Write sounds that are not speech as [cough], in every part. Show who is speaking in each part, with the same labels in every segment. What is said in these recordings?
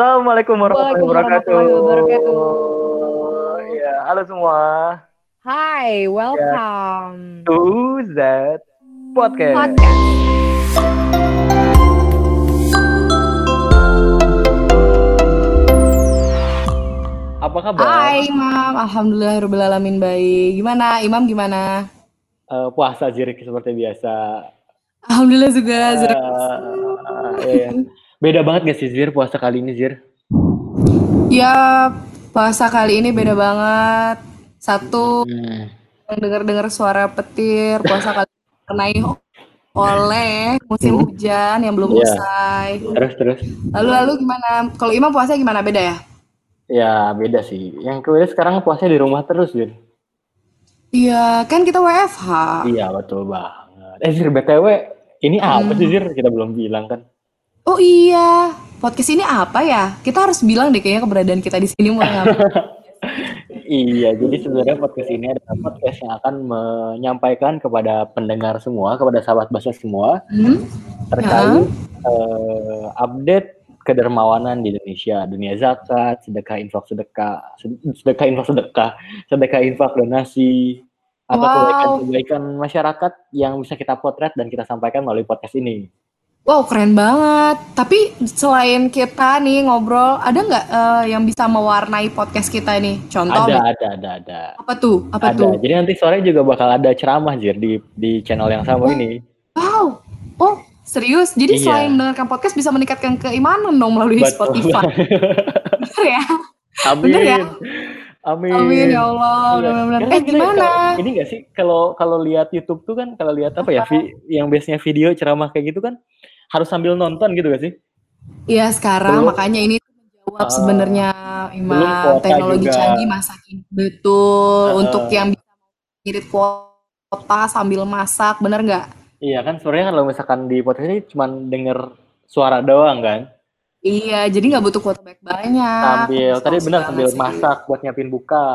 Speaker 1: Assalamualaikum warahmatullahi wabarakatuh.
Speaker 2: Waalaikumsalam warahmatullahi wabarakatuh.
Speaker 1: Ya, halo semua.
Speaker 2: Hai, welcome.
Speaker 1: To that podcast.
Speaker 2: Podcast.
Speaker 1: Apa kabar?
Speaker 2: Hai, Imam. Alhamdulillah alamin baik. Gimana, Imam gimana?
Speaker 1: Eh, puasa Jirik seperti biasa.
Speaker 2: Alhamdulillah juga.
Speaker 1: Eh, iya. Beda banget gak sih Zir puasa kali ini Zir?
Speaker 2: Ya, puasa kali ini beda banget. Satu,
Speaker 1: Hmm.
Speaker 2: dengar-dengar suara petir. Puasa kali ini dikenai oleh musim hujan yang belum
Speaker 1: Iya.
Speaker 2: usai.
Speaker 1: Terus terus.
Speaker 2: Lalu-lalu gimana? Kalau Imam puasa gimana? Beda ya?
Speaker 1: Ya beda sih. Yang kedua sekarang puasa di rumah terus Zir.
Speaker 2: Iya, kan kita WFH.
Speaker 1: Iya betul banget. Eh Zir BTW ini apa sih Zir? Kita belum bilang kan.
Speaker 2: Oh iya, podcast ini apa ya? Kita harus bilang deh kayaknya keberadaan kita di sini mau ngapain. [laughs]
Speaker 1: Iya, jadi sebenarnya podcast ini adalah podcast yang akan menyampaikan kepada pendengar semua, kepada sahabat bahasa semua
Speaker 2: Hmm?
Speaker 1: terkait eh, update kedermawanan di Indonesia, dunia zakat, sedekah infak sedekah, sed- sedekah infak sedekah, sedekah infak donasi, atau
Speaker 2: Wow.
Speaker 1: kebaikan-kebaikan masyarakat yang bisa kita potret dan kita sampaikan melalui podcast ini.
Speaker 2: Wow, keren banget. Tapi selain kita nih ngobrol, ada nggak eh, yang bisa mewarnai podcast kita ini? Contoh,
Speaker 1: Ada, ada, ada, ada.
Speaker 2: apa tuh? Apa
Speaker 1: Ada.
Speaker 2: tuh?
Speaker 1: Jadi nanti sore juga bakal ada ceramah Jir di di channel yang sama ini.
Speaker 2: Wow, oh serius? Jadi
Speaker 1: Iya.
Speaker 2: selain mendengarkan podcast bisa meningkatkan keimanan dong melalui
Speaker 1: Betul.
Speaker 2: Spotify. [laughs] Bener ya?
Speaker 1: Amin.
Speaker 2: Bener ya?
Speaker 1: Amin.
Speaker 2: Amin ya Allah.
Speaker 1: Iya.
Speaker 2: Benar-benar.
Speaker 1: Karena
Speaker 2: Eh gimana?
Speaker 1: kalau- ini gak sih kalau kalau lihat YouTube tuh kan kalau lihat apa ya vi- yang biasanya video ceramah kayak gitu kan harus sambil nonton gitu gak sih?
Speaker 2: Iya sekarang
Speaker 1: Belum-
Speaker 2: makanya ini tuh menjawab
Speaker 1: Ah,
Speaker 2: sebenarnya
Speaker 1: kuota
Speaker 2: teknologi
Speaker 1: juga.
Speaker 2: canggih masa kini betul
Speaker 1: Ah.
Speaker 2: untuk yang bisa ngirit kuota sambil masak bener nggak?
Speaker 1: Iya kan sebenarnya kalau misalkan di podcast ini cuma denger suara doang kan.
Speaker 2: Iya jadi nggak butuh kuota banyak banyak.
Speaker 1: Sambil tadi benar sambil masak buat nyiapin buka,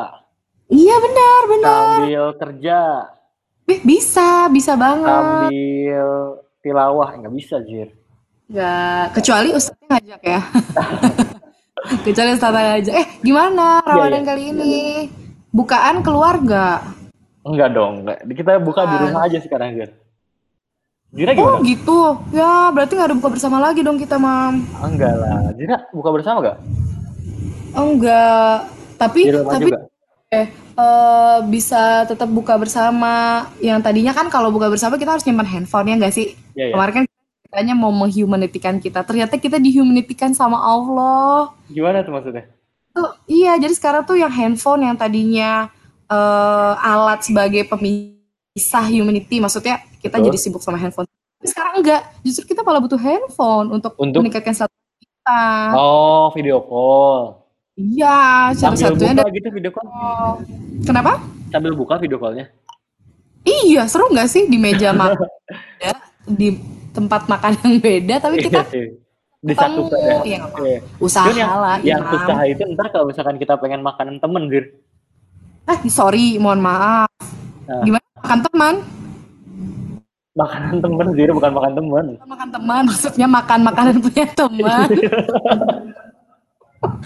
Speaker 2: Iya benar benar.
Speaker 1: sambil kerja,
Speaker 2: Eh, bisa bisa banget.
Speaker 1: sambil tilawah nggak bisa Jir.
Speaker 2: Nggak kecuali ustadznya ngajak ya. [laughs] kecuali ustadznya ngajak. Eh gimana Ramadan
Speaker 1: iya.
Speaker 2: kali ini? Bukaan keluarga.
Speaker 1: Enggak dong, enggak. Kita buka di
Speaker 2: Ah.
Speaker 1: rumah aja sekarang Jir. Jira
Speaker 2: Oh
Speaker 1: gimana?
Speaker 2: gitu. Ya berarti nggak ada buka bersama lagi dong kita mam.
Speaker 1: Enggak lah. Jira buka bersama gak?
Speaker 2: Oh enggak, tapi
Speaker 1: rumah
Speaker 2: tapi
Speaker 1: juga.
Speaker 2: eh, eh, bisa tetap buka bersama. Yang tadinya kan kalau buka bersama kita harus nyimpan handphone ya enggak sih?
Speaker 1: Iya, iya.
Speaker 2: Kemarin kan katanya mau menghumanitikan kita, ternyata kita dihumanitikan sama Allah.
Speaker 1: Gimana tuh maksudnya?
Speaker 2: Tuh, iya, jadi sekarang tuh yang handphone yang tadinya eh, alat sebagai pemisah humanity, maksudnya kita
Speaker 1: Betul.
Speaker 2: jadi sibuk sama handphone. Tapi sekarang enggak, justru kita malah butuh handphone untuk,
Speaker 1: Untuk?
Speaker 2: meningkatkan status kita.
Speaker 1: Oh, video call.
Speaker 2: Iya, salah
Speaker 1: Sambil
Speaker 2: satunya
Speaker 1: buka
Speaker 2: dari
Speaker 1: gitu video call.
Speaker 2: Kenapa?
Speaker 1: Sambil buka video callnya.
Speaker 2: Iya, seru nggak sih di meja [laughs] makan beda, di tempat makan yang beda, tapi kita
Speaker 1: Iya sih. Di satu ya.
Speaker 2: Iya.
Speaker 1: Iya.
Speaker 2: usaha
Speaker 1: Cuman yang,
Speaker 2: lah.
Speaker 1: yang
Speaker 2: Imam.
Speaker 1: susah itu ntar kalau misalkan kita pengen makanan temen, Dir.
Speaker 2: Eh, sorry, mohon maaf.
Speaker 1: Nah.
Speaker 2: Gimana makan teman?
Speaker 1: Makanan temen, Dir, bukan makan temen.
Speaker 2: Makan teman, maksudnya makan makanan punya teman. [laughs]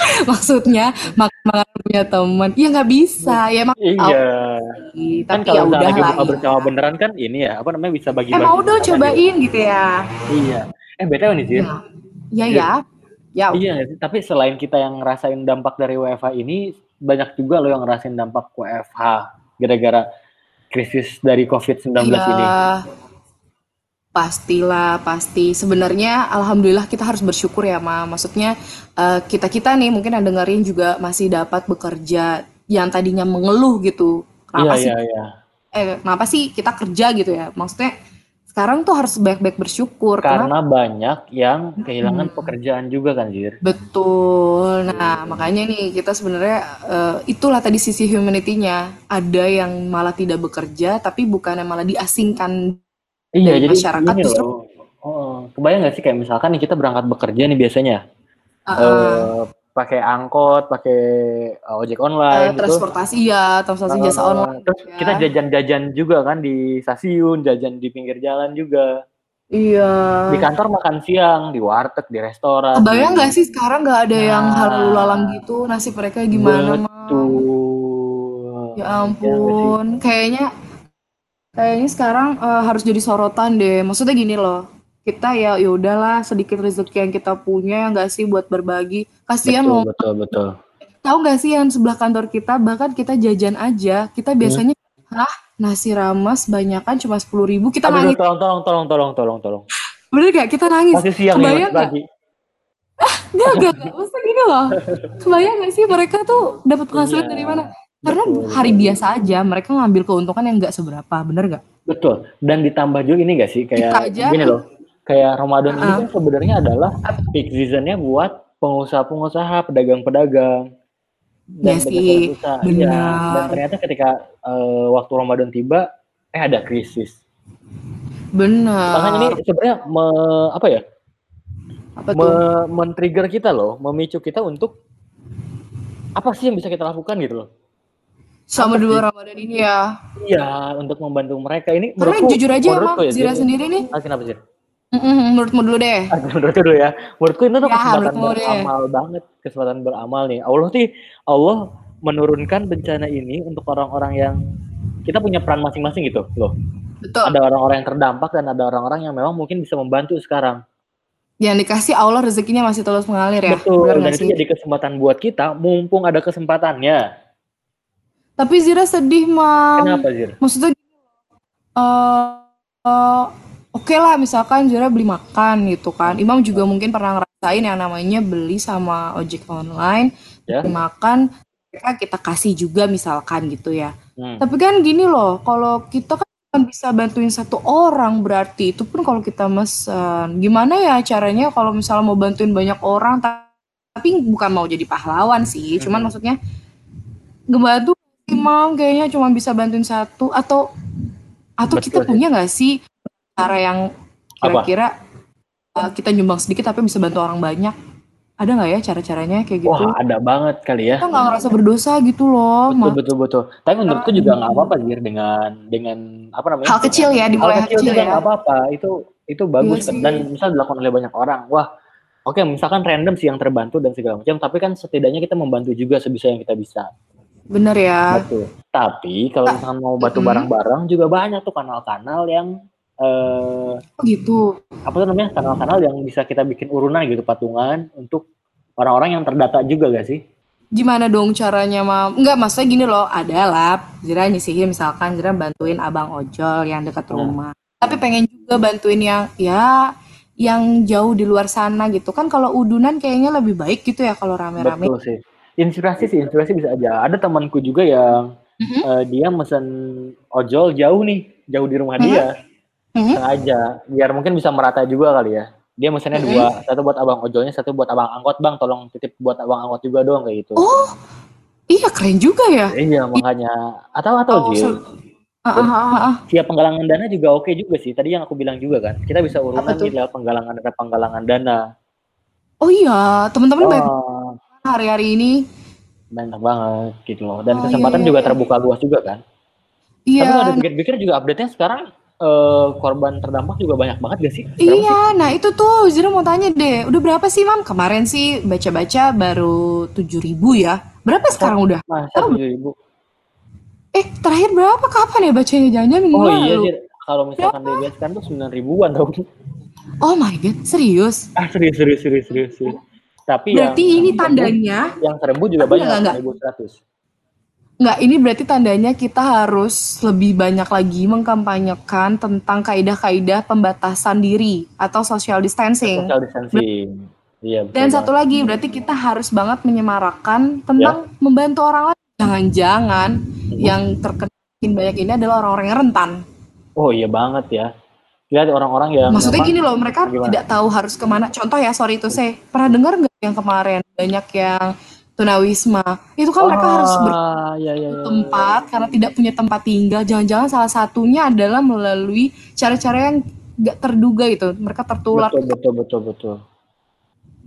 Speaker 2: [laughs] maksudnya makan makanan punya teman. Iya nggak bisa, ya emang.
Speaker 1: Iya.
Speaker 2: Tapi
Speaker 1: Kan
Speaker 2: ya
Speaker 1: kalau misalnya
Speaker 2: udah
Speaker 1: lagi buka bersama beneran kan ini ya, apa namanya bisa
Speaker 2: Eh
Speaker 1: bagi-bagi.
Speaker 2: mau dong cobain gitu ya.
Speaker 1: Iya. Eh, btw nih.
Speaker 2: Nah, Iya ya. Ya.
Speaker 1: Iya, tapi selain kita yang ngerasain dampak dari WFH ini, banyak juga loh yang ngerasain dampak WFH gara-gara krisis dari COVID-19 ini.
Speaker 2: Iya, pastilah, pasti. Sebenarnya, alhamdulillah kita harus bersyukur ya, Ma. Maksudnya kita kita nih mungkin yang dengerin juga masih dapat bekerja yang tadinya mengeluh gitu.
Speaker 1: Iya,
Speaker 2: Kenapa sih?
Speaker 1: iya, iya.
Speaker 2: Eh, kenapa sih kita kerja gitu ya? Maksudnya sekarang tuh harus baik-baik bersyukur. Kenapa?
Speaker 1: Karena banyak yang kehilangan pekerjaan juga kan, Jir.
Speaker 2: Betul. Nah, makanya nih kita sebenarnya eh, itulah tadi sisi humanity-nya. Ada yang malah tidak bekerja, tapi bukannya malah diasingkan
Speaker 1: Iya, jadi
Speaker 2: masyarakat
Speaker 1: ini
Speaker 2: justru
Speaker 1: loh. Oh, kebayang nggak sih kayak misalkan nih kita berangkat bekerja nih biasanya,
Speaker 2: uh,
Speaker 1: eh, pakai angkot, pakai eh, ojek online
Speaker 2: Eh,
Speaker 1: gitu.
Speaker 2: transportasi ya, transportasi jasa
Speaker 1: Eh,
Speaker 2: online.
Speaker 1: Terus
Speaker 2: ya.
Speaker 1: kita jajan-jajan juga kan di stasiun, jajan di pinggir jalan juga.
Speaker 2: Iya.
Speaker 1: Di kantor makan siang, di warteg, di restoran.
Speaker 2: Kebayang
Speaker 1: di-
Speaker 2: nggak sih sekarang nggak ada yang
Speaker 1: Nah.
Speaker 2: halal lalang gitu nasib mereka gimana?
Speaker 1: Betul.
Speaker 2: Ya
Speaker 1: Iya
Speaker 2: ampun, kayaknya kayaknya sekarang eh, harus jadi sorotan deh. Maksudnya gini loh, kita ya ya udahlah sedikit rezeki yang kita punya nggak sih buat berbagi. Kasihan
Speaker 1: Betul,
Speaker 2: loh,
Speaker 1: betul, betul.
Speaker 2: tahu nggak sih yang sebelah kantor kita bahkan kita jajan aja, kita
Speaker 1: Hmm.
Speaker 2: biasanya hah nasi rames banyakan cuma sepuluh ribu, kita
Speaker 1: Aduh,
Speaker 2: nangis.
Speaker 1: tolong, tolong, tolong, tolong, tolong, tolong.
Speaker 2: Bener gak? Kita nangis.
Speaker 1: Masih siang nih,
Speaker 2: Kebayang nggak?
Speaker 1: pagi.
Speaker 2: Gak, gak, gak. Maksudnya gini loh. Kebayang gak sih mereka tuh dapat penghasilan
Speaker 1: Iya,
Speaker 2: dari mana? Karena
Speaker 1: betul,
Speaker 2: hari biasa aja mereka ngambil keuntungan yang gak seberapa, bener gak?
Speaker 1: Betul. Dan ditambah juga ini gak sih kayak
Speaker 2: Kita aja.
Speaker 1: gini loh. Kayak Ramadan ini
Speaker 2: Uh-uh.
Speaker 1: kan sebenarnya adalah peak seasonnya buat pengusaha-pengusaha, pedagang-pedagang dan
Speaker 2: Ya sih,
Speaker 1: usaha.
Speaker 2: Benar.
Speaker 1: Dan ternyata ketika eh, waktu Ramadan tiba, eh ada krisis.
Speaker 2: Bener.
Speaker 1: Makanya ini sebenarnya me- apa ya?
Speaker 2: Apa
Speaker 1: me- men-trigger kita loh, memicu kita untuk apa sih yang bisa kita lakukan gitu loh.
Speaker 2: Sama dulu
Speaker 1: sih?
Speaker 2: Ramadan ini ya.
Speaker 1: Iya, untuk membantu mereka ini
Speaker 2: Karena
Speaker 1: menurutku-
Speaker 2: jujur aja emang
Speaker 1: menurutku ya,
Speaker 2: Zira
Speaker 1: Zir,
Speaker 2: sendiri nih.
Speaker 1: Ah, kenapa sih?
Speaker 2: Mm-mm, menurutmu dulu deh. [laughs]
Speaker 1: menurutku dulu ya. Menurutku itu tuh
Speaker 2: Ya,
Speaker 1: kesempatan
Speaker 2: menurutmu deh.
Speaker 1: beramal banget, kesempatan beramal nih. Allah sih Allah menurunkan bencana ini untuk orang-orang yang kita punya peran masing-masing gitu loh.
Speaker 2: Betul.
Speaker 1: Ada orang-orang yang terdampak dan ada orang-orang yang memang mungkin bisa membantu sekarang.
Speaker 2: Yang dikasih Allah rezekinya masih terus mengalir ya.
Speaker 1: Betul.
Speaker 2: Bener
Speaker 1: Dan itu jadi kesempatan buat kita, mumpung ada kesempatannya.
Speaker 2: Tapi Zira sedih, Mam.
Speaker 1: Kenapa Zir?
Speaker 2: Maksudnya. Eh, eh, Oke lah misalkan Zira beli makan gitu kan. Imam juga mungkin pernah ngerasain yang namanya beli sama ojek online,
Speaker 1: Ya.
Speaker 2: beli makan, mereka kita kasih juga misalkan gitu ya.
Speaker 1: Hmm.
Speaker 2: Tapi kan gini loh, kalau kita kan bisa bantuin satu orang berarti itu pun kalau kita mesen. Gimana ya caranya kalau misalnya mau bantuin banyak orang ta- tapi bukan mau jadi pahlawan sih, cuman
Speaker 1: Mhm.
Speaker 2: maksudnya ngebantu Imam kayaknya cuma bisa bantuin satu atau atau
Speaker 1: Betul
Speaker 2: kita
Speaker 1: sih.
Speaker 2: punya nggak sih cara yang kira-kira uh, kita nyumbang sedikit tapi bisa bantu orang banyak? Ada nggak ya cara-caranya kayak gitu?
Speaker 1: Wah, ada banget kali ya.
Speaker 2: Kita nggak ngerasa berdosa gitu loh.
Speaker 1: Betul betul betul. Tapi menurutku juga nggak apa-apa Zir dengan dengan apa namanya?
Speaker 2: Hal kecil ya, dimulai
Speaker 1: hal kecil, juga
Speaker 2: ya.
Speaker 1: nggak apa-apa. Itu itu bagus
Speaker 2: Iya sih.
Speaker 1: dan misal dilakukan oleh banyak orang. Wah, oke misalkan random sih yang terbantu dan segala macam. Tapi kan setidaknya kita membantu juga sebisa yang kita bisa.
Speaker 2: Bener ya.
Speaker 1: Betul. Tapi kalau misalkan mau bantu
Speaker 2: Mm-mm.
Speaker 1: bareng-bareng juga banyak tuh kanal-kanal yang eh
Speaker 2: Oh gitu.
Speaker 1: apa tuh namanya kanal-kanal yang bisa kita bikin urunan gitu patungan untuk orang-orang yang terdata juga gak sih?
Speaker 2: Gimana dong caranya, Mam? Enggak, maksudnya gini loh, ada lah. Zira nyisihin misalkan Zira bantuin abang ojol yang dekat
Speaker 1: Hmm.
Speaker 2: rumah. Tapi pengen juga bantuin yang ya yang jauh di luar sana gitu. Kan kalau udunan kayaknya lebih baik gitu ya kalau rame-rame.
Speaker 1: Betul sih. Inspirasi sih, inspirasi bisa aja. Ada temanku juga yang
Speaker 2: Mhm.
Speaker 1: eh, dia mesen ojol jauh nih, jauh di rumah
Speaker 2: Mhm.
Speaker 1: dia.
Speaker 2: Mhm.
Speaker 1: Sengaja, biar mungkin bisa merata juga kali ya. Dia mesennya
Speaker 2: Mhm.
Speaker 1: dua, satu buat abang ojolnya, satu buat abang angkot, Bang. Tolong titip buat abang angkot juga dong kayak gitu.
Speaker 2: Oh, iya keren juga ya.
Speaker 1: Iya, makanya atau atau
Speaker 2: Oh,
Speaker 1: Jil,
Speaker 2: ser- Ah, ah, ah, ah.
Speaker 1: siap penggalangan dana juga oke juga sih. Tadi yang aku bilang juga kan, kita bisa urunan nih lewat penggalangan dana penggalangan dana.
Speaker 2: Oh iya, teman-teman banyak
Speaker 1: Oh,
Speaker 2: hari-hari ini.
Speaker 1: banyak banget gitu loh. Dan
Speaker 2: Oh,
Speaker 1: kesempatan
Speaker 2: iya,
Speaker 1: juga
Speaker 2: iya.
Speaker 1: terbuka luas juga kan. Tapi
Speaker 2: Iya,
Speaker 1: kalau dipikir-pikir juga update-nya sekarang eh, korban terdampak juga banyak banget gak sih? Berapa sih?
Speaker 2: Iya, nah itu tuh Zira mau tanya deh, udah berapa sih Mam? Kemarin sih baca-baca baru 7000 ya. Berapa sekarang udah?
Speaker 1: Masa tujuh ribu?
Speaker 2: Eh, terakhir berapa? Kapan ya bacanya? Jangan-jangan minggu
Speaker 1: Oh iya,
Speaker 2: lalu.
Speaker 1: Kalau misalkan DBS kan tuh sembilan ribuan tau.
Speaker 2: Oh my god, serius?
Speaker 1: Ah serius serius serius serius. serius. Tapi
Speaker 2: Berarti
Speaker 1: yang,
Speaker 2: ini tandanya,
Speaker 1: yang seribu juga
Speaker 2: Enggak,
Speaker 1: banyak,
Speaker 2: enggak, enggak.
Speaker 1: seribu seratus.
Speaker 2: nggak ini berarti tandanya kita harus lebih banyak lagi mengkampanyekan tentang kaidah-kaidah pembatasan diri atau social distancing.
Speaker 1: Social distancing. Iya. betul
Speaker 2: Dan satu
Speaker 1: banget.
Speaker 2: lagi, berarti kita harus banget menyemarakan tentang membantu orang lain. Jangan-jangan
Speaker 1: Mhm.
Speaker 2: yang terkena makin banyak ini adalah orang-orang yang rentan.
Speaker 1: Oh iya banget ya. Lihat orang-orang yang
Speaker 2: Maksudnya
Speaker 1: memang-
Speaker 2: gini loh, mereka
Speaker 1: Gimana?
Speaker 2: tidak tahu harus ke mana. Contoh ya, sorry itu saya pernah dengar nggak yang kemarin banyak yang tunawisma. Itu kan mereka harus
Speaker 1: Ah, iya, iya, iya.
Speaker 2: bertempat karena tidak punya tempat tinggal. Jangan-jangan salah satunya adalah melalui cara-cara yang nggak terduga itu. Mereka tertular.
Speaker 1: Betul betul betul betul.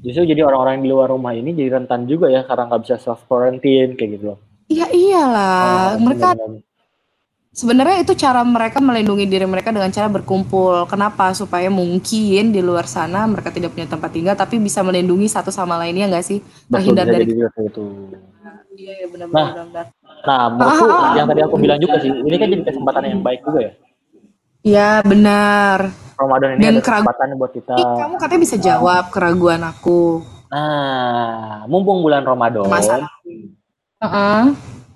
Speaker 1: Justru jadi orang-orang yang di luar rumah ini jadi rentan juga ya karena nggak bisa self quarantine kayak gitu loh.
Speaker 2: Iya iyalah,
Speaker 1: Oh,
Speaker 2: mereka
Speaker 1: benar-benar.
Speaker 2: Sebenarnya itu cara mereka melindungi diri mereka dengan cara berkumpul. Kenapa? Supaya mungkin di luar sana mereka tidak punya tempat tinggal, tapi bisa melindungi satu sama lainnya nggak sih? Terhindar dari
Speaker 1: itu.
Speaker 2: Iya, ya, benar
Speaker 1: nah, benar. Nah, menurutku ah, yang tadi aku bilang juga sih, ini kan jadi kesempatan yang baik juga ya.
Speaker 2: Iya, benar.
Speaker 1: Ramadan ini Dan ada kesempatan buat kita.
Speaker 2: Kamu katanya bisa jawab keraguan aku.
Speaker 1: Nah, mumpung bulan Ramadan. Masalah.
Speaker 2: Uh -uh.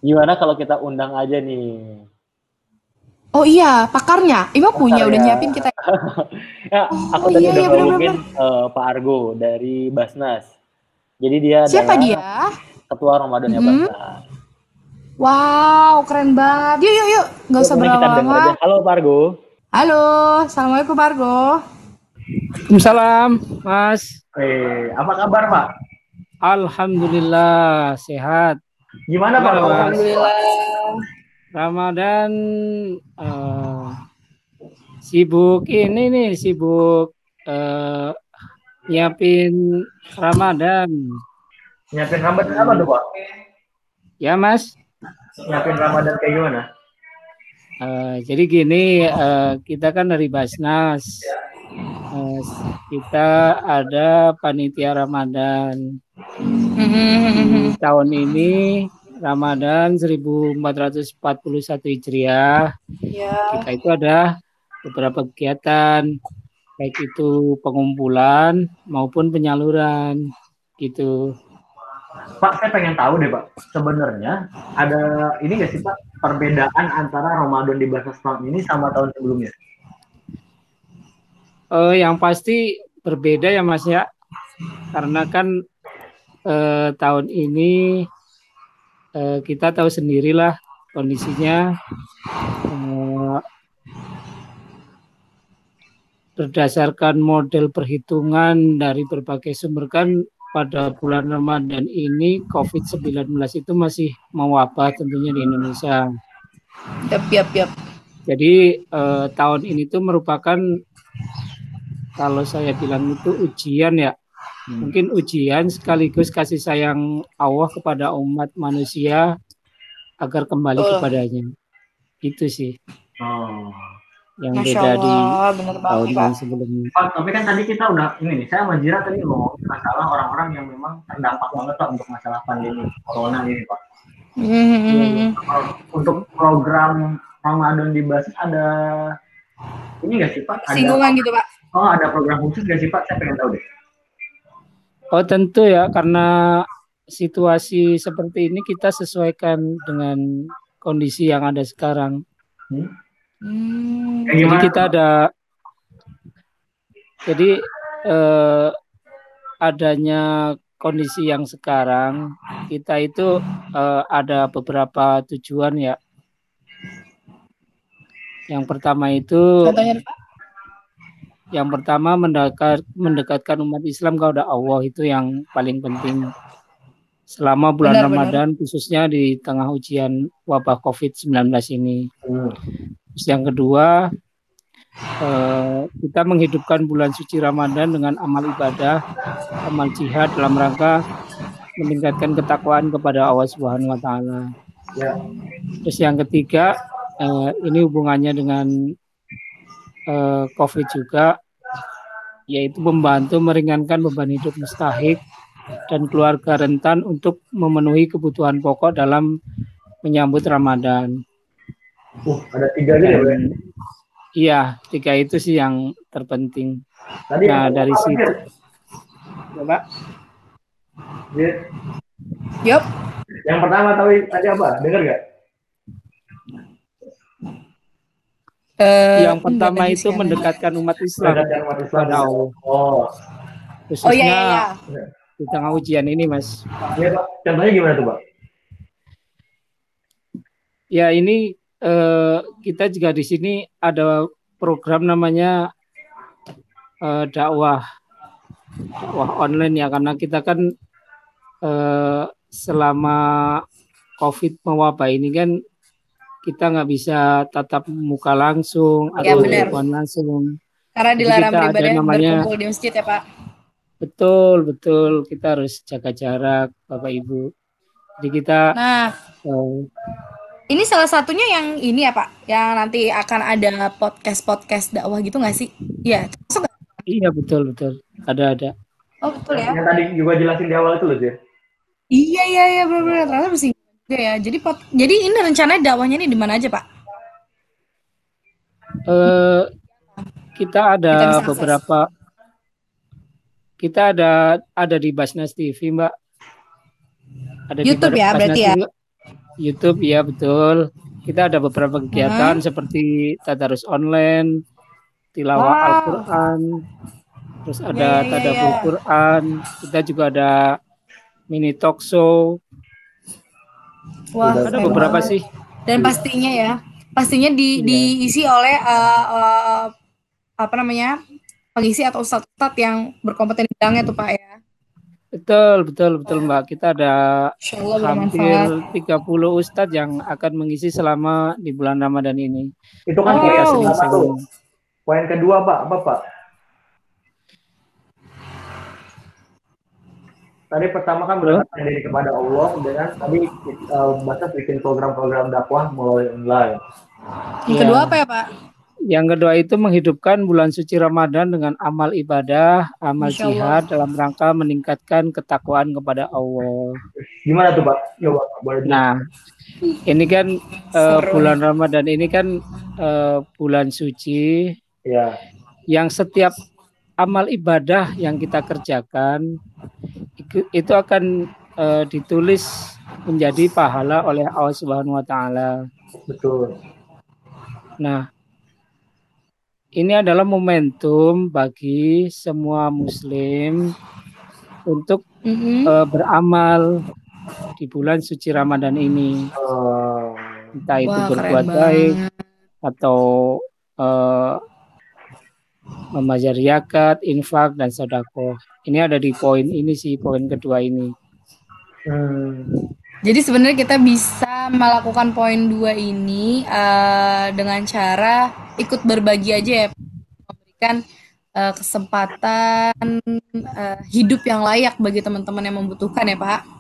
Speaker 1: Gimana kalau kita undang aja nih
Speaker 2: Oh iya, pakarnya. Ima punya udah nyiapin kita. [laughs]
Speaker 1: ya, oh, aku tadi iya, udah iya, ngomongin uh, Pak Argo dari Basnas. Jadi dia
Speaker 2: Siapa dia?
Speaker 1: Ketua Ramadannya hmm. Basnas.
Speaker 2: Wow, keren banget. Yuk, yuk, yuk. Gak usah berlama-lama.
Speaker 1: Halo Pak Argo.
Speaker 2: Halo, Assalamualaikum Pak Argo.
Speaker 3: Waalaikumsalam, Mas.
Speaker 1: Eh, apa kabar Pak?
Speaker 3: Alhamdulillah, sehat.
Speaker 1: Gimana Pak?
Speaker 2: Alhamdulillah.
Speaker 3: Ramadan uh, sibuk ini nih sibuk uh, nyiapin Ramadan.
Speaker 1: Nyiapin Ramadan apa tuh Pak?
Speaker 3: Ya Mas.
Speaker 1: Nyiapin Ramadan kayak gimana?
Speaker 3: Uh, jadi gini uh, kita kan dari Basnas. Uh, kita ada panitia Ramadan. Mm-hmm. Tahun ini Ramadan 1441 Hijriah. Ya. Kita itu ada beberapa kegiatan baik itu pengumpulan maupun penyaluran gitu.
Speaker 1: Pak, saya pengen tahu deh, Pak. Sebenarnya ada ini nggak sih, Pak, perbedaan antara Ramadan di bahasa tahun ini sama tahun sebelumnya?
Speaker 3: Uh, yang pasti berbeda ya, Mas ya. Karena kan uh, tahun ini eh, kita tahu sendirilah kondisinya eh, berdasarkan model perhitungan dari berbagai sumber kan pada bulan Ramadan ini COVID-19 itu masih mewabah tentunya di Indonesia.
Speaker 2: Yap, yap, yap.
Speaker 3: Jadi eh, tahun ini tuh merupakan kalau saya bilang itu ujian ya Hmm. Mungkin ujian sekaligus kasih sayang Allah kepada umat manusia agar kembali oh. kepadanya. Itu sih. Oh. Yang Masya beda Allah, di tahun-tahun sebelumnya.
Speaker 1: Pak, tapi kan tadi kita udah ini nih, saya sama Jira tadi ngomong masalah orang-orang yang memang terdampak banget Pak untuk masalah pandemi corona ini Pak. Mm-hmm. Untuk program Ramadan di Basis ada ini nggak sih Pak?
Speaker 2: Ada, Singgungan gitu Pak.
Speaker 1: Oh ada program khusus nggak sih Pak? Saya pengen tahu deh.
Speaker 3: Oh tentu ya karena situasi seperti ini kita sesuaikan dengan kondisi yang ada sekarang. Hmm. Jadi kita ada jadi eh, adanya kondisi yang sekarang kita itu eh, ada beberapa tujuan ya. Yang pertama itu Contohnya, yang pertama mendekat, mendekatkan umat Islam kepada Allah itu yang paling penting selama bulan benar, Ramadan benar. khususnya di tengah ujian wabah COVID-19 ini. Hmm. Terus yang kedua eh, kita menghidupkan bulan suci Ramadan dengan amal ibadah, amal jihad dalam rangka meningkatkan ketakwaan kepada Allah Subhanahu wa taala. Ya. Terus yang ketiga eh, ini hubungannya dengan uh, COVID juga, yaitu membantu meringankan beban hidup mustahik dan keluarga rentan untuk memenuhi kebutuhan pokok dalam menyambut Ramadan.
Speaker 1: Uh, ada tiga gitu ya?
Speaker 3: Iya, tiga itu sih yang terpenting. Tadi nah, dari situ. Coba.
Speaker 2: Yup.
Speaker 1: Yang pertama tahu tadi apa? Dengar gak?
Speaker 3: Uh, yang pertama itu mendekatkan umat Islam kepada Allah. Oh. Khususnya oh, iya, iya. di tengah ujian ini, Mas.
Speaker 1: Ya, Pak. Contohnya gimana tuh, Pak?
Speaker 3: Ya, ini uh, kita juga di sini ada program namanya uh, dakwah dakwah online ya karena kita kan uh, selama COVID mewabah ini kan kita nggak bisa tatap muka langsung ya, atau telepon langsung.
Speaker 2: Karena dilarang beribadah namanya, berkumpul di masjid ya Pak.
Speaker 3: Betul betul kita harus jaga jarak Bapak Ibu. Jadi kita
Speaker 2: nah uh, Ini salah satunya yang ini ya Pak, yang nanti akan ada podcast-podcast dakwah gitu nggak sih? Iya,
Speaker 3: Iya betul betul, ada ada.
Speaker 1: Oh betul ya. Yang tadi juga jelasin di awal itu loh sih.
Speaker 2: Iya iya iya benar-benar ternyata mesti juga ya. Jadi pot, jadi ini rencananya dakwahnya ini di mana aja Pak?
Speaker 3: Uh, kita ada kita beberapa kita ada ada di Basnas TV Mbak.
Speaker 2: Ada YouTube di ya Basnas berarti ya.
Speaker 3: YouTube ya betul. Kita ada beberapa kegiatan hmm. seperti tadarus online, tilawah wow. Al-Qur'an, terus ada yeah, yeah, yeah. Quran, kita juga ada mini talk show.
Speaker 2: Wah,
Speaker 3: ada beberapa sih.
Speaker 2: Dan pastinya ya, pastinya di, yeah. diisi oleh uh, uh, apa namanya? pengisi atau ustadz yang berkompeten di bidangnya tuh Pak ya.
Speaker 3: Betul, betul, betul Mbak. Kita ada hampir 30 ustadz yang akan mengisi selama di bulan Ramadan ini.
Speaker 1: Itu kan oh. Poin kedua Pak, apa Tadi pertama kan mendekatkan diri kepada Allah, dan tadi uh, Batas bikin program-program dakwah melalui online.
Speaker 2: Yang kedua apa ya Pak?
Speaker 3: Yang kedua itu menghidupkan bulan suci Ramadan dengan amal ibadah, amal jihad dalam rangka meningkatkan ketakwaan kepada Allah.
Speaker 1: Gimana tuh Pak? Coba
Speaker 3: boleh. Nah, ini kan uh, bulan Ramadan ini kan uh, bulan suci.
Speaker 1: Ya.
Speaker 3: Yang setiap amal ibadah yang kita kerjakan itu akan uh, ditulis menjadi pahala oleh Allah Subhanahu wa taala.
Speaker 1: Betul.
Speaker 3: Nah, ini adalah momentum bagi semua muslim untuk mm-hmm. uh, beramal di bulan suci Ramadan ini. Oh. Entah itu Wah, berbuat baik atau uh, yakat, infak dan sodako. Ini ada di poin ini sih poin kedua ini.
Speaker 2: Hmm. Jadi sebenarnya kita bisa melakukan poin dua ini uh, dengan cara ikut berbagi aja ya, memberikan uh, kesempatan uh, hidup yang layak bagi teman-teman yang membutuhkan ya Pak.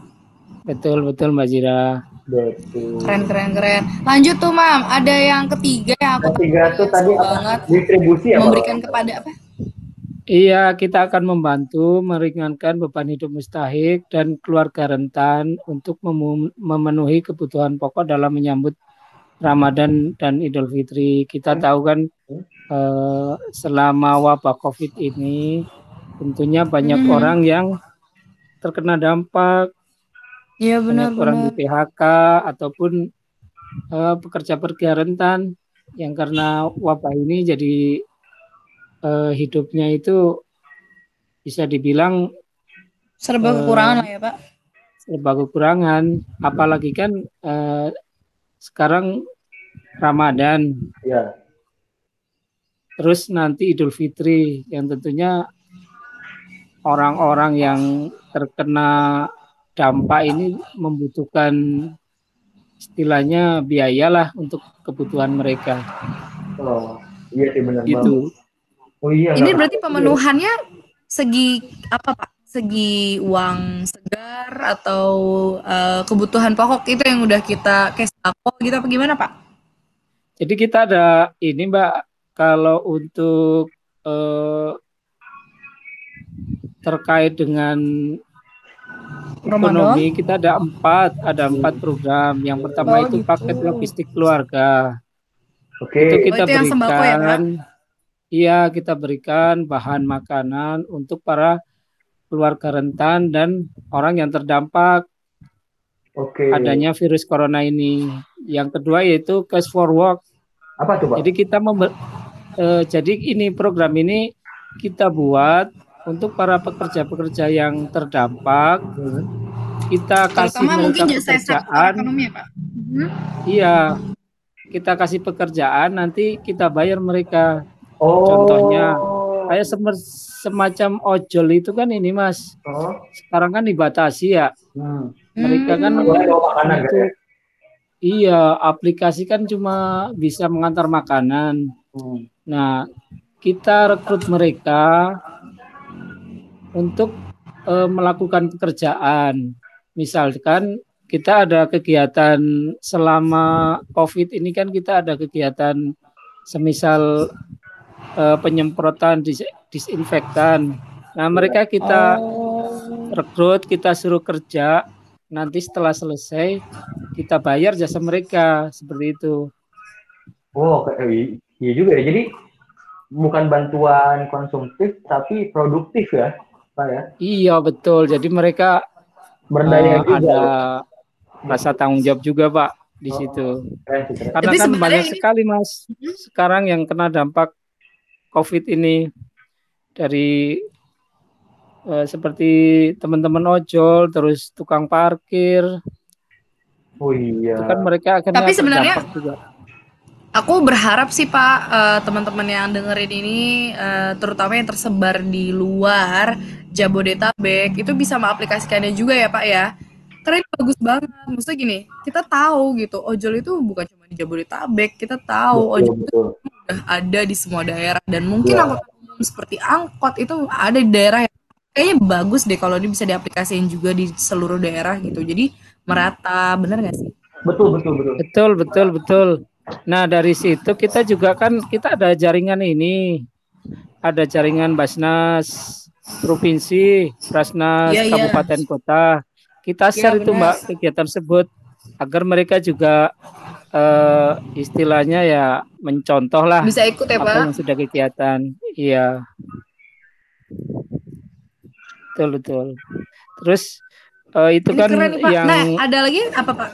Speaker 3: Betul betul Mbak Jira.
Speaker 1: Betul.
Speaker 2: Keren keren keren. Lanjut tuh Mam, ada yang ketiga yang
Speaker 1: aku ketiga tuh tadi apa? Banget, distribusi
Speaker 2: ya memberikan kepada apa?
Speaker 3: Iya, kita akan membantu meringankan beban hidup mustahik dan keluarga rentan untuk memenuhi kebutuhan pokok dalam menyambut Ramadan dan Idul Fitri. Kita tahu kan eh, selama wabah COVID ini tentunya banyak hmm. orang yang terkena dampak.
Speaker 2: Iya benar.
Speaker 3: Banyak orang di PHK ataupun eh, pekerja-pekerja rentan yang karena wabah ini jadi uh, hidupnya itu bisa dibilang
Speaker 2: serba uh, kekurangan lah ya pak.
Speaker 3: serba kekurangan. Apalagi kan uh, sekarang Ramadan.
Speaker 1: Ya
Speaker 3: terus nanti Idul Fitri yang tentunya orang-orang yang terkena dampak ini membutuhkan istilahnya biayalah untuk kebutuhan mereka.
Speaker 1: Oh, iya sih benar.
Speaker 3: Gitu.
Speaker 2: Oh iya. Ini berarti pemenuhannya segi apa Pak? Segi uang segar atau uh, kebutuhan pokok itu yang udah kita cash gitu apa gimana Pak?
Speaker 3: Jadi kita ada ini Mbak kalau untuk uh, terkait dengan Ramadan? ekonomi kita ada empat ada empat program. Yang pertama oh, itu gitu. paket logistik keluarga.
Speaker 1: Oke. Okay.
Speaker 3: Itu kita oh, itu berikan. Ya, Iya, kita berikan bahan makanan untuk para keluarga rentan dan orang yang terdampak
Speaker 1: okay.
Speaker 3: adanya virus corona ini. Yang kedua yaitu cash for work.
Speaker 1: Apa tuh, Pak?
Speaker 3: Jadi kita member, eh, jadi ini program ini kita buat untuk para pekerja-pekerja yang terdampak. Kita kasih Terutama mereka pekerjaan. Ekonomi, ya, Pak? Hmm? Iya. Kita kasih pekerjaan nanti kita bayar mereka Oh. Contohnya kayak semacam ojol itu kan ini mas. Oh. Sekarang kan dibatasi ya. Hmm. Mereka kan hmm. itu, iya aplikasi kan cuma bisa mengantar makanan. Hmm. Nah kita rekrut mereka untuk uh, melakukan pekerjaan. Misalkan kita ada kegiatan selama COVID ini kan kita ada kegiatan semisal uh, penyemprotan dis disinfektan. Nah, mereka kita oh. rekrut, kita suruh kerja. Nanti setelah selesai kita bayar jasa mereka seperti itu.
Speaker 1: Oh, iya juga ya. Jadi bukan bantuan konsumtif tapi produktif ya, ya?
Speaker 3: Iya betul. Jadi mereka berdaya uh, juga. Ada rasa tanggung jawab juga Pak di oh, situ. Keren, keren. Karena Tapi kan banyak ini... sekali Mas hmm? sekarang yang kena dampak COVID ini dari uh, seperti teman-teman ojol, terus tukang parkir.
Speaker 1: Oh iya.
Speaker 3: Itu kan mereka akan
Speaker 2: Tapi sebenarnya juga Aku berharap sih Pak uh, teman-teman yang dengerin ini uh, terutama yang tersebar di luar Jabodetabek itu bisa mengaplikasikannya juga ya Pak ya. Karena ini bagus banget. Maksudnya gini, kita tahu gitu, ojol itu bukan cuma di Jabodetabek, kita tahu betul, ojol betul. itu udah ada di semua daerah dan mungkin yeah. angkot umum seperti angkot itu ada di daerah yang kayaknya bagus deh kalau ini bisa diaplikasikan juga di seluruh daerah gitu. Jadi merata, bener gak sih?
Speaker 1: Betul, betul, betul.
Speaker 3: Betul, betul, betul. Nah dari situ kita juga kan kita ada jaringan ini, ada jaringan Basnas provinsi, Basnas ya, kabupaten ya. kota. Kita iya, share ya, itu mbak kegiatan tersebut agar mereka juga uh, istilahnya ya mencontoh lah.
Speaker 2: Bisa ikut ya
Speaker 3: apa
Speaker 2: pak?
Speaker 3: Yang sudah kegiatan, iya. Betul betul. Terus uh, itu Ini kan keren, yang
Speaker 2: nah, ada lagi apa pak?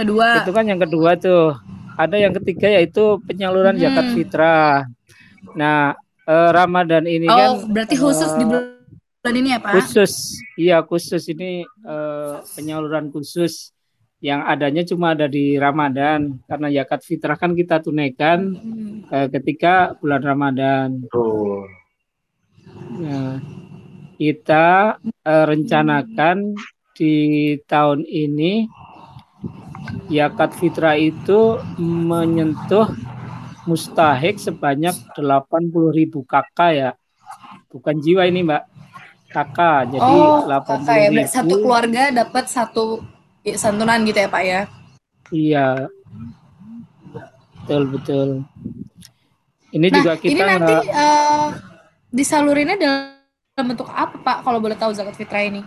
Speaker 2: Kedua.
Speaker 3: Itu kan yang kedua tuh ada yang ketiga yaitu penyaluran hmm. zakat fitrah. Nah, eh, Ramadan ini oh, kan
Speaker 2: berarti khusus uh, di bulan ini ya, Pak?
Speaker 3: Khusus. Iya, khusus ini eh, penyaluran khusus yang adanya cuma ada di Ramadan karena zakat fitrah kan kita tunaikan hmm. eh, ketika bulan Ramadan. Oh. Nah, kita eh, rencanakan di tahun ini Yakat fitrah itu menyentuh mustahik sebanyak 80 ribu kakak ya. Bukan jiwa ini mbak. Kakak. Jadi
Speaker 2: oh, 80 kakak ya. Ribu. Satu keluarga dapat satu santunan gitu ya pak ya?
Speaker 3: Iya. Betul betul. Ini nah, juga kita
Speaker 2: ini nanti uh, disalurinnya dalam bentuk apa pak kalau boleh tahu zakat fitrah ini?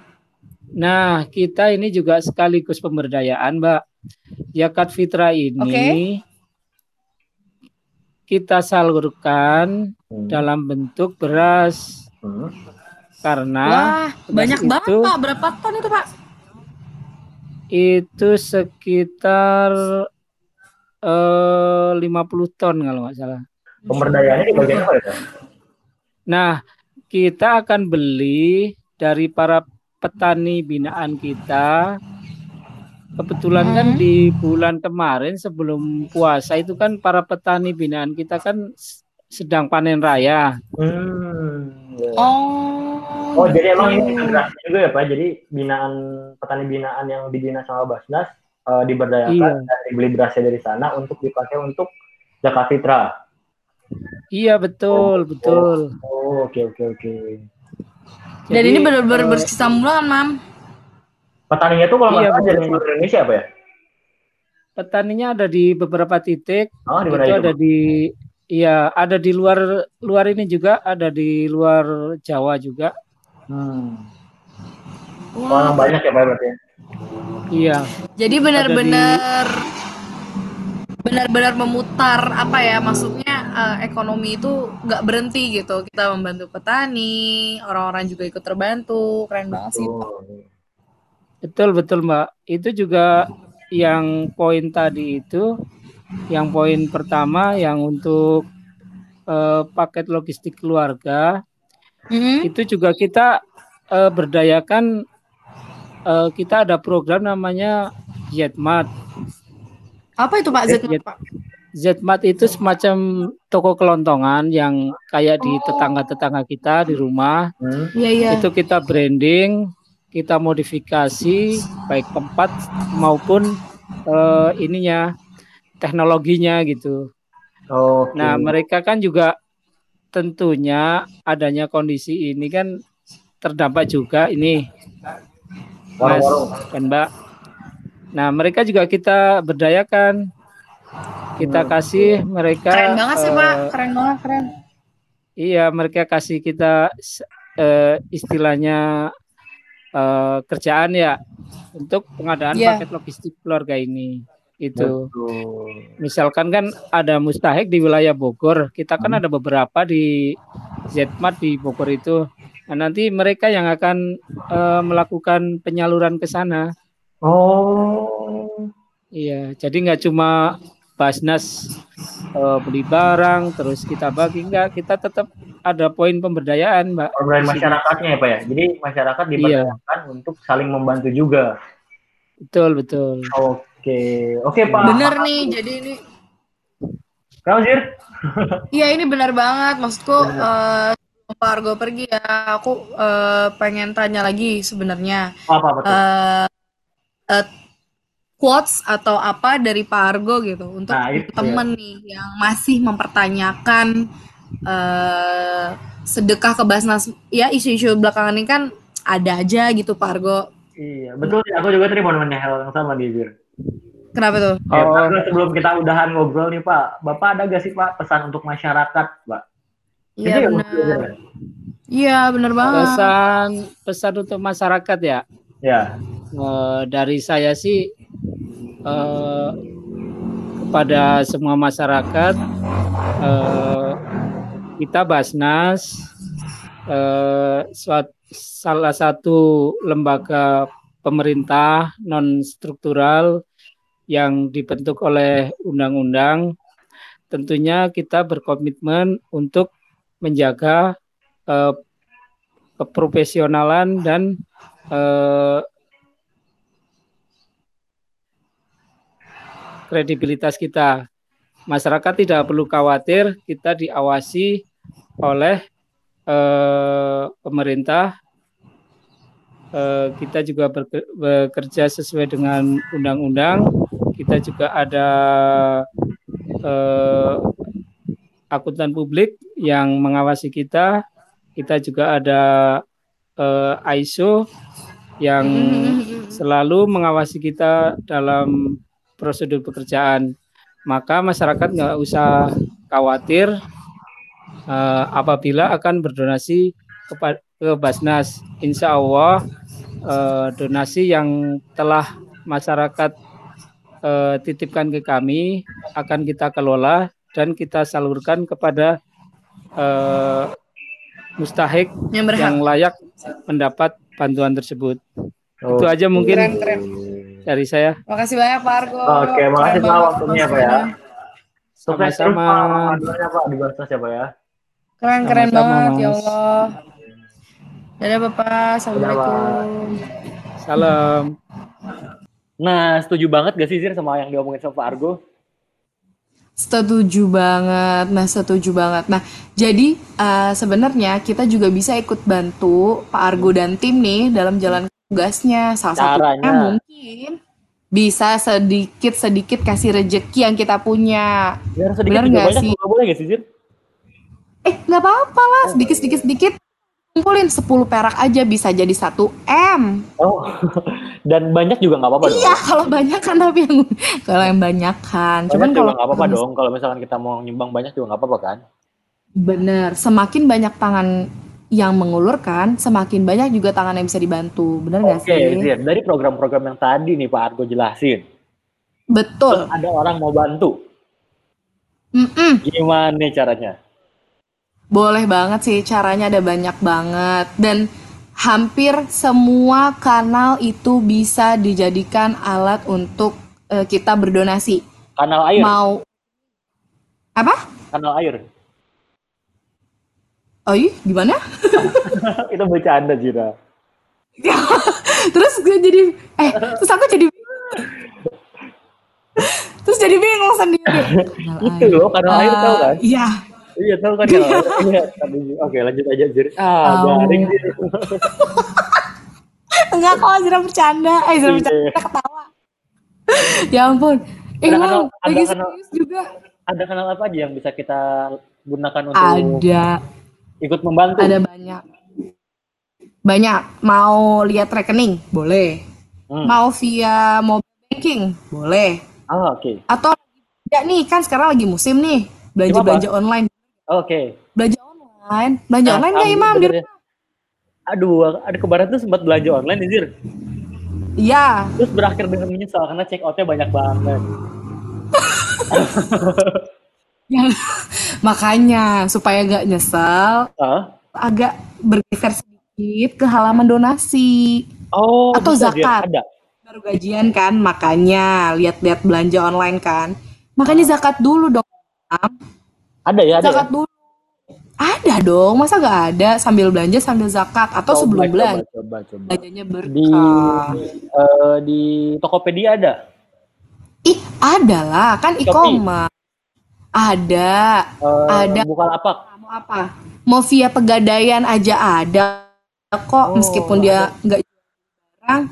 Speaker 3: Nah, kita ini juga sekaligus pemberdayaan, Mbak. Zakat fitrah ini okay. kita salurkan hmm. dalam bentuk beras. Hmm. Karena
Speaker 2: Wah, banyak itu, banget Pak. Berapa ton itu, Pak?
Speaker 3: Itu sekitar eh, 50 ton kalau nggak salah.
Speaker 1: Pemberdayaannya di bagian apa ya?
Speaker 3: Nah, kita akan beli dari para petani binaan kita kebetulan kan hmm. di bulan kemarin sebelum puasa itu kan para petani binaan kita kan sedang panen raya.
Speaker 1: Hmm. Ya. Oh. Oh jadi emang ini juga ya Pak. Jadi binaan petani binaan yang dibina sama Basnas uh, diberdayakan iya. dan dibeli berasnya dari sana untuk dipakai untuk zakat fitrah.
Speaker 3: Iya betul oh, betul.
Speaker 1: Oh oke oke oke.
Speaker 2: Dan ini benar-benar uh, bersambungan, Mam.
Speaker 1: Petaninya tuh kalau iya, ada di seluruh Indonesia apa ya?
Speaker 3: Petaninya ada di beberapa titik. Oh, di mana itu? Ada di Iya, ada di luar luar ini juga, ada di luar Jawa juga. Hmm.
Speaker 1: Wah, banyak ya Pak berarti. Ya?
Speaker 3: Iya.
Speaker 2: Jadi benar-benar benar-benar memutar apa ya maksudnya uh, ekonomi itu nggak berhenti gitu kita membantu petani orang-orang juga ikut terbantu keren banget sih
Speaker 3: Betul betul Mbak. Itu juga yang poin tadi itu, yang poin pertama yang untuk uh, paket logistik keluarga mm-hmm. itu juga kita uh, berdayakan uh, kita ada program namanya Zmat.
Speaker 2: Apa itu Pak Zmat Pak?
Speaker 3: Zmat itu semacam toko kelontongan yang kayak di oh. tetangga-tetangga kita di rumah. Hmm.
Speaker 2: Yeah, yeah.
Speaker 3: Itu kita branding, kita modifikasi baik tempat maupun uh, ininya teknologinya gitu. Okay. Nah mereka kan juga tentunya adanya kondisi ini kan terdampak juga ini Mas dan Mbak. Nah, mereka juga kita berdayakan. Kita kasih mereka
Speaker 2: Keren banget sih, Pak.
Speaker 3: eh,
Speaker 2: Keren banget, keren.
Speaker 3: Iya, mereka kasih kita eh, istilahnya eh, kerjaan ya untuk pengadaan
Speaker 2: Iya.
Speaker 3: paket logistik keluarga ini. Itu.
Speaker 1: Betul.
Speaker 3: Misalkan kan ada mustahik di wilayah Bogor, kita kan
Speaker 1: Hmm.
Speaker 3: ada beberapa di Zmart di Bogor itu. Nah, nanti mereka yang akan eh, melakukan penyaluran ke sana.
Speaker 1: Oh.
Speaker 3: Iya, jadi nggak cuma Basnas eh, beli barang terus kita bagi enggak, kita tetap ada poin pemberdayaan, Mbak.
Speaker 1: Pemberdayaan masyarakatnya ya Pak ya. Jadi masyarakat diberdayakan untuk saling membantu juga.
Speaker 3: Betul, betul.
Speaker 1: Oke. Oke Pak.
Speaker 2: Bener nih, jadi ini
Speaker 1: Kenapa Zir?
Speaker 2: Iya ini benar banget maksudku eh sebelum Pak Argo pergi ya aku eh, pengen tanya lagi sebenarnya
Speaker 1: apa betul?
Speaker 2: eh eh, quotes atau apa dari Pak Argo gitu untuk
Speaker 1: Nah, itu
Speaker 2: temen nih yang masih mempertanyakan eh sedekah ke Basnas ya isu-isu belakangan ini kan ada aja gitu Pak Argo
Speaker 1: Iya, betul. sih. Aku juga tadi mau nanya hal yang sama di Zir.
Speaker 2: kenapa tuh?
Speaker 1: Ya,
Speaker 3: Oh.
Speaker 1: Pak, sebelum kita udahan ngobrol nih Pak, Bapak ada gak sih Pak pesan untuk masyarakat Pak?
Speaker 2: Iya
Speaker 1: Itu yang
Speaker 2: benar iya benar banget
Speaker 3: Pesan pesan untuk masyarakat ya.
Speaker 1: Ya.
Speaker 3: Eh, dari saya sih eh, kepada semua masyarakat eh, kita Basnas eh, salah satu lembaga pemerintah non struktural yang dibentuk oleh undang-undang tentunya kita berkomitmen untuk menjaga eh, keprofesionalan dan eh, kredibilitas kita. Masyarakat tidak perlu khawatir, kita diawasi oleh eh, pemerintah. Eh, kita juga bekerja sesuai dengan undang-undang. Kita juga ada eh, akuntan publik yang mengawasi kita. Kita juga ada eh, ISO yang selalu mengawasi kita dalam prosedur pekerjaan. Maka masyarakat nggak usah khawatir eh, apabila akan berdonasi kepada ke Basnas. Insya Allah eh, donasi yang telah masyarakat eh, titipkan ke kami akan kita kelola dan kita salurkan kepada eh, mustahik
Speaker 2: yang berhak
Speaker 3: yang layak mendapat bantuan tersebut. Itu
Speaker 1: Oh.
Speaker 3: aja mungkin
Speaker 2: keren keren
Speaker 3: dari saya.
Speaker 2: makasih banyak Pak Argo
Speaker 1: Oke,
Speaker 2: Keren
Speaker 1: makasih Pak waktunya Pak ya. Sukses
Speaker 3: Sama-sama.
Speaker 1: Pak di Basnas ya Pak ya.
Speaker 2: Keren keren
Speaker 3: Sama-sama,
Speaker 2: banget ya. Allah. Dadah Bapak, Assalamualaikum.
Speaker 3: Salam.
Speaker 1: Nah, setuju banget gak sih Zir sama yang diomongin sama Pak Argo?
Speaker 2: Setuju banget. Nah, setuju banget. Nah, jadi eh, sebenarnya kita juga bisa ikut bantu Pak Argo dan tim nih dalam jalan tugasnya. Salah satunya
Speaker 1: Caranya.
Speaker 2: mungkin bisa sedikit-sedikit kasih rejeki yang kita punya.
Speaker 1: Ya sedikit
Speaker 2: Benar nggak sih?
Speaker 1: nggak boleh gak sih Zir?
Speaker 2: Eh, nggak apa-apa lah, sedikit-sedikit sedikit. Kumpulin 10 perak aja bisa jadi 1 M.
Speaker 1: Oh, [laughs] dan banyak juga nggak apa-apa dong.
Speaker 2: Iya, kalau banyak kan tapi yang [laughs] kalau yang banyak kan. Cuman kalau
Speaker 1: nggak apa-apa dong. Kalau misalkan kita mau nyumbang banyak juga nggak apa-apa kan?
Speaker 2: Bener, semakin banyak tangan yang mengulurkan, semakin banyak juga tangan yang bisa dibantu. Bener nggak
Speaker 1: Oke,
Speaker 2: sih?
Speaker 1: Zir. Dari program-program yang tadi nih Pak Argo jelasin,
Speaker 2: Betul.
Speaker 1: ada orang mau bantu,
Speaker 2: Mm-mm.
Speaker 1: gimana nih caranya?
Speaker 2: Boleh banget sih, caranya ada banyak banget. Dan hampir semua kanal itu bisa dijadikan alat untuk eh, kita berdonasi.
Speaker 1: Kanal air,
Speaker 2: Mau apa?
Speaker 1: kanal air.
Speaker 2: Oh iya, gimana? [laughs]
Speaker 1: Itu bercanda Zira. [laughs]
Speaker 2: terus gue jadi eh terus aku jadi terus jadi bingung sendiri [laughs]
Speaker 1: Itu loh, kanal air tahu kan?
Speaker 2: Eh, Iya.
Speaker 1: Iya tahu kan kanal air. Iya. tadi- Oke lanjut aja Zir. Ah,
Speaker 2: Tahu.
Speaker 1: garing Zir.
Speaker 2: Enggak kok Zira bercanda. Eh
Speaker 1: Iya.
Speaker 2: bercanda ketawa. ya ampun. Eh
Speaker 1: Ada
Speaker 2: wow,
Speaker 1: kanal- ada kanal-
Speaker 2: serius juga.
Speaker 1: Ada kanal apa aja yang bisa kita gunakan untuk
Speaker 2: Ada,
Speaker 1: ikut membantu?
Speaker 2: ada banyak. Banyak. Mau lihat rekening? Boleh.
Speaker 1: Hmm.
Speaker 2: Mau via mobile banking, boleh.
Speaker 1: Oh, oke. Okay.
Speaker 2: Atau ya nih kan sekarang lagi musim nih belanja belanja online.
Speaker 1: Oke. Okay.
Speaker 2: Belanja online, belanja nah, online nggak Imam di rumah?
Speaker 1: Aduh, ada kebaran tuh sempat belanja online nih Zir.
Speaker 2: Iya.
Speaker 1: Terus berakhir dengan menyesal karena check outnya banyak banget. [laughs]
Speaker 2: ya, [laughs] makanya supaya gak nyesel, huh? agak bergeser sedikit ke halaman donasi.
Speaker 1: Oh,
Speaker 2: atau zakat. Ada. Baru gajian kan, makanya lihat-lihat belanja online kan. Makanya zakat dulu dong.
Speaker 1: Ada ya, ada.
Speaker 2: Zakat ya? dulu. Ada dong, masa gak ada sambil belanja sambil zakat atau coba, sebelum coba, belanja? Coba, coba. Belanjanya berkah.
Speaker 1: Di uh, di Tokopedia ada?
Speaker 2: Ih, ada lah, kan e-commerce. Ada, uh, ada.
Speaker 1: Bukan apa?
Speaker 2: Mau apa? Mau via pegadaian aja ada kok, oh, meskipun dia nggak barang.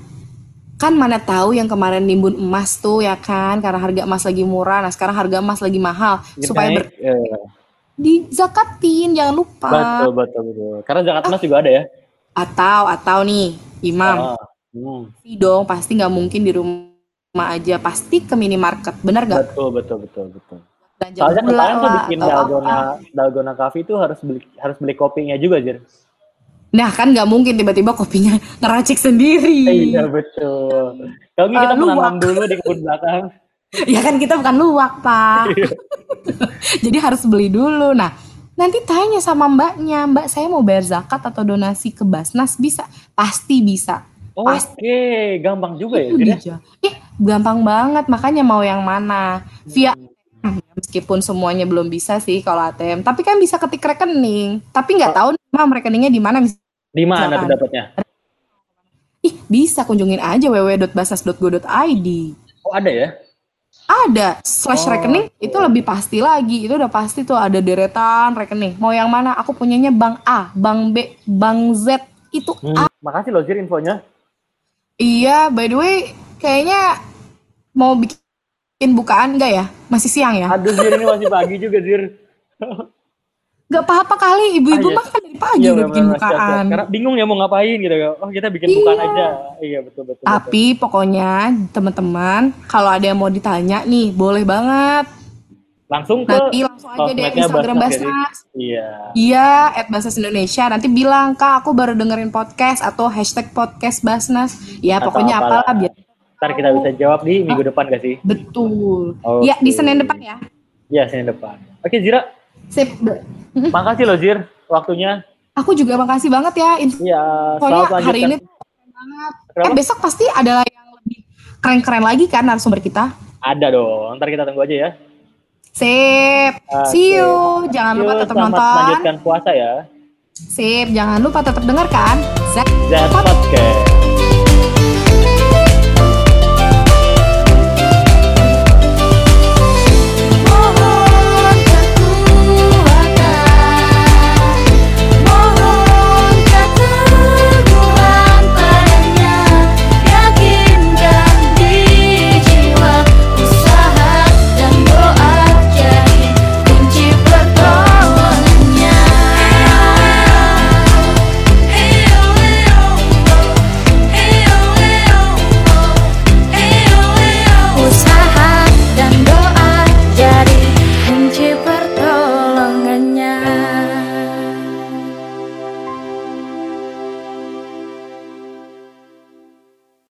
Speaker 2: Kan mana tahu yang kemarin nimbun emas tuh ya kan, karena harga emas lagi murah. Nah sekarang harga emas lagi mahal, Gini, supaya ber. Uh di zakatin jangan lupa
Speaker 1: betul betul betul karena zakat emas ah. juga ada ya
Speaker 2: atau atau nih imam ah. hmm. dong pasti nggak mungkin di rumah aja pasti ke minimarket benar gak
Speaker 1: betul betul betul betul Dan soalnya kemarin tuh bikin dalgona dalgona coffee itu harus beli harus beli kopinya juga Jir
Speaker 2: Nah kan nggak mungkin tiba-tiba kopinya ngeracik sendiri.
Speaker 1: Iya betul. Kalau uh, kita menanam dulu di kebun belakang
Speaker 2: ya kan kita bukan luwak pak iya. [laughs] jadi harus beli dulu nah nanti tanya sama mbaknya mbak saya mau bayar zakat atau donasi ke Basnas bisa pasti bisa
Speaker 1: Oke, okay. gampang juga ya, Itu
Speaker 2: ya. Ih, gampang banget. Makanya mau yang mana? Via hmm. Meskipun semuanya belum bisa sih kalau ATM, tapi kan bisa ketik rekening. Tapi nggak tahu nama rekeningnya di mana.
Speaker 1: Di mana tuh dapatnya?
Speaker 2: Ih, bisa kunjungin aja www.basnas.go.id.
Speaker 1: Oh, ada ya?
Speaker 2: Ada slash oh. rekening itu lebih pasti lagi. Itu udah pasti tuh ada deretan rekening. Mau yang mana? Aku punyanya bank A, bank B, bank Z. Itu hmm. A.
Speaker 1: Makasih loh Jir infonya.
Speaker 2: Iya, by the way, kayaknya mau bikin bukaan enggak ya? Masih siang ya?
Speaker 1: Aduh Jir ini masih pagi juga Jir.
Speaker 2: Gak apa-apa kali, ibu-ibu ah, iya. mah kan dari pagi iya, udah bikin bukaan.
Speaker 1: Karena bingung ya mau ngapain gitu. Oh kita bikin iya. bukaan aja. Iya betul betul.
Speaker 2: Tapi betul. pokoknya teman-teman kalau ada yang mau ditanya nih boleh banget.
Speaker 1: Langsung ke
Speaker 2: Nanti langsung aja deh Instagram Basnas.
Speaker 1: Iya.
Speaker 2: Iya, at Basnas Indonesia. Nanti bilang, Kak aku baru dengerin podcast atau hashtag podcast Basnas. Ya atau pokoknya apalah, apalah biar
Speaker 1: Ntar kita bisa jawab di minggu depan gak sih?
Speaker 2: Betul. Okay. Ya, di Senin depan ya.
Speaker 1: Iya, Senin depan. Oke, Zira.
Speaker 2: Sip.
Speaker 1: Makasih loh Jir waktunya.
Speaker 2: Aku juga makasih banget ya.
Speaker 1: Iya,
Speaker 2: selamat hari ini banget. Eh besok pasti ada yang lebih keren-keren lagi kan narasumber kita?
Speaker 1: Ada dong. Ntar kita tunggu aja ya.
Speaker 2: Sip. Uh, See you. Jangan lupa tetap nonton.
Speaker 1: lanjutkan puasa ya.
Speaker 2: Sip. Jangan lupa tetap dengarkan.
Speaker 1: Z, Z Podcast.